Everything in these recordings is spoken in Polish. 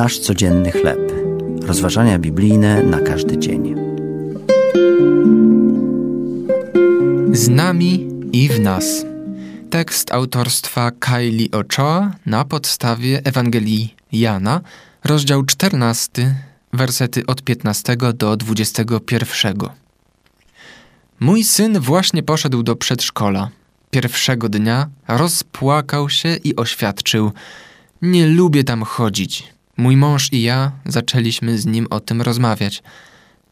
Nasz codzienny chleb. Rozważania biblijne na każdy dzień. Z nami i w nas. Tekst autorstwa Kylie Ochoa na podstawie Ewangelii Jana, rozdział 14, wersety od 15 do 21. Mój syn właśnie poszedł do przedszkola. Pierwszego dnia rozpłakał się i oświadczył: Nie lubię tam chodzić. Mój mąż i ja zaczęliśmy z nim o tym rozmawiać.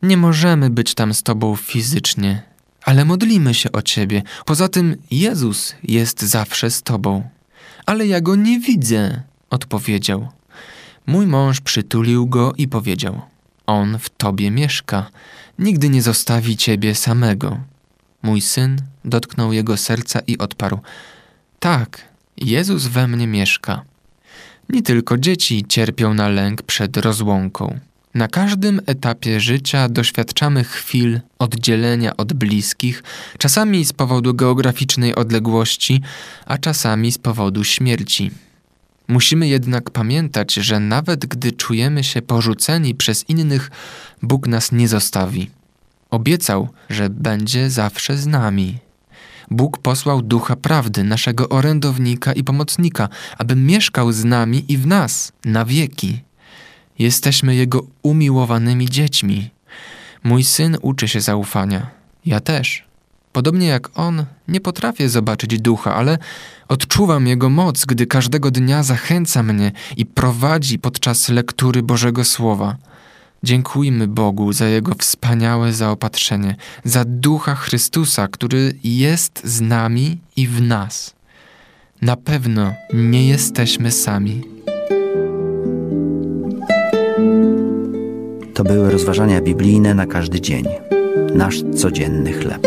Nie możemy być tam z tobą fizycznie, ale modlimy się o ciebie. Poza tym Jezus jest zawsze z tobą. Ale ja go nie widzę, odpowiedział. Mój mąż przytulił go i powiedział: On w tobie mieszka, nigdy nie zostawi ciebie samego. Mój syn dotknął jego serca i odparł: Tak, Jezus we mnie mieszka. Nie tylko dzieci cierpią na lęk przed rozłąką. Na każdym etapie życia doświadczamy chwil oddzielenia od bliskich, czasami z powodu geograficznej odległości, a czasami z powodu śmierci. Musimy jednak pamiętać, że nawet gdy czujemy się porzuceni przez innych, Bóg nas nie zostawi. Obiecał, że będzie zawsze z nami. Bóg posłał ducha prawdy, naszego orędownika i pomocnika, aby mieszkał z nami i w nas na wieki. Jesteśmy Jego umiłowanymi dziećmi. Mój syn uczy się zaufania. Ja też. Podobnie jak on, nie potrafię zobaczyć ducha, ale odczuwam jego moc, gdy każdego dnia zachęca mnie i prowadzi podczas lektury Bożego Słowa. Dziękujmy Bogu za Jego wspaniałe zaopatrzenie, za Ducha Chrystusa, który jest z nami i w nas. Na pewno nie jesteśmy sami. To były rozważania biblijne na każdy dzień. Nasz codzienny chleb.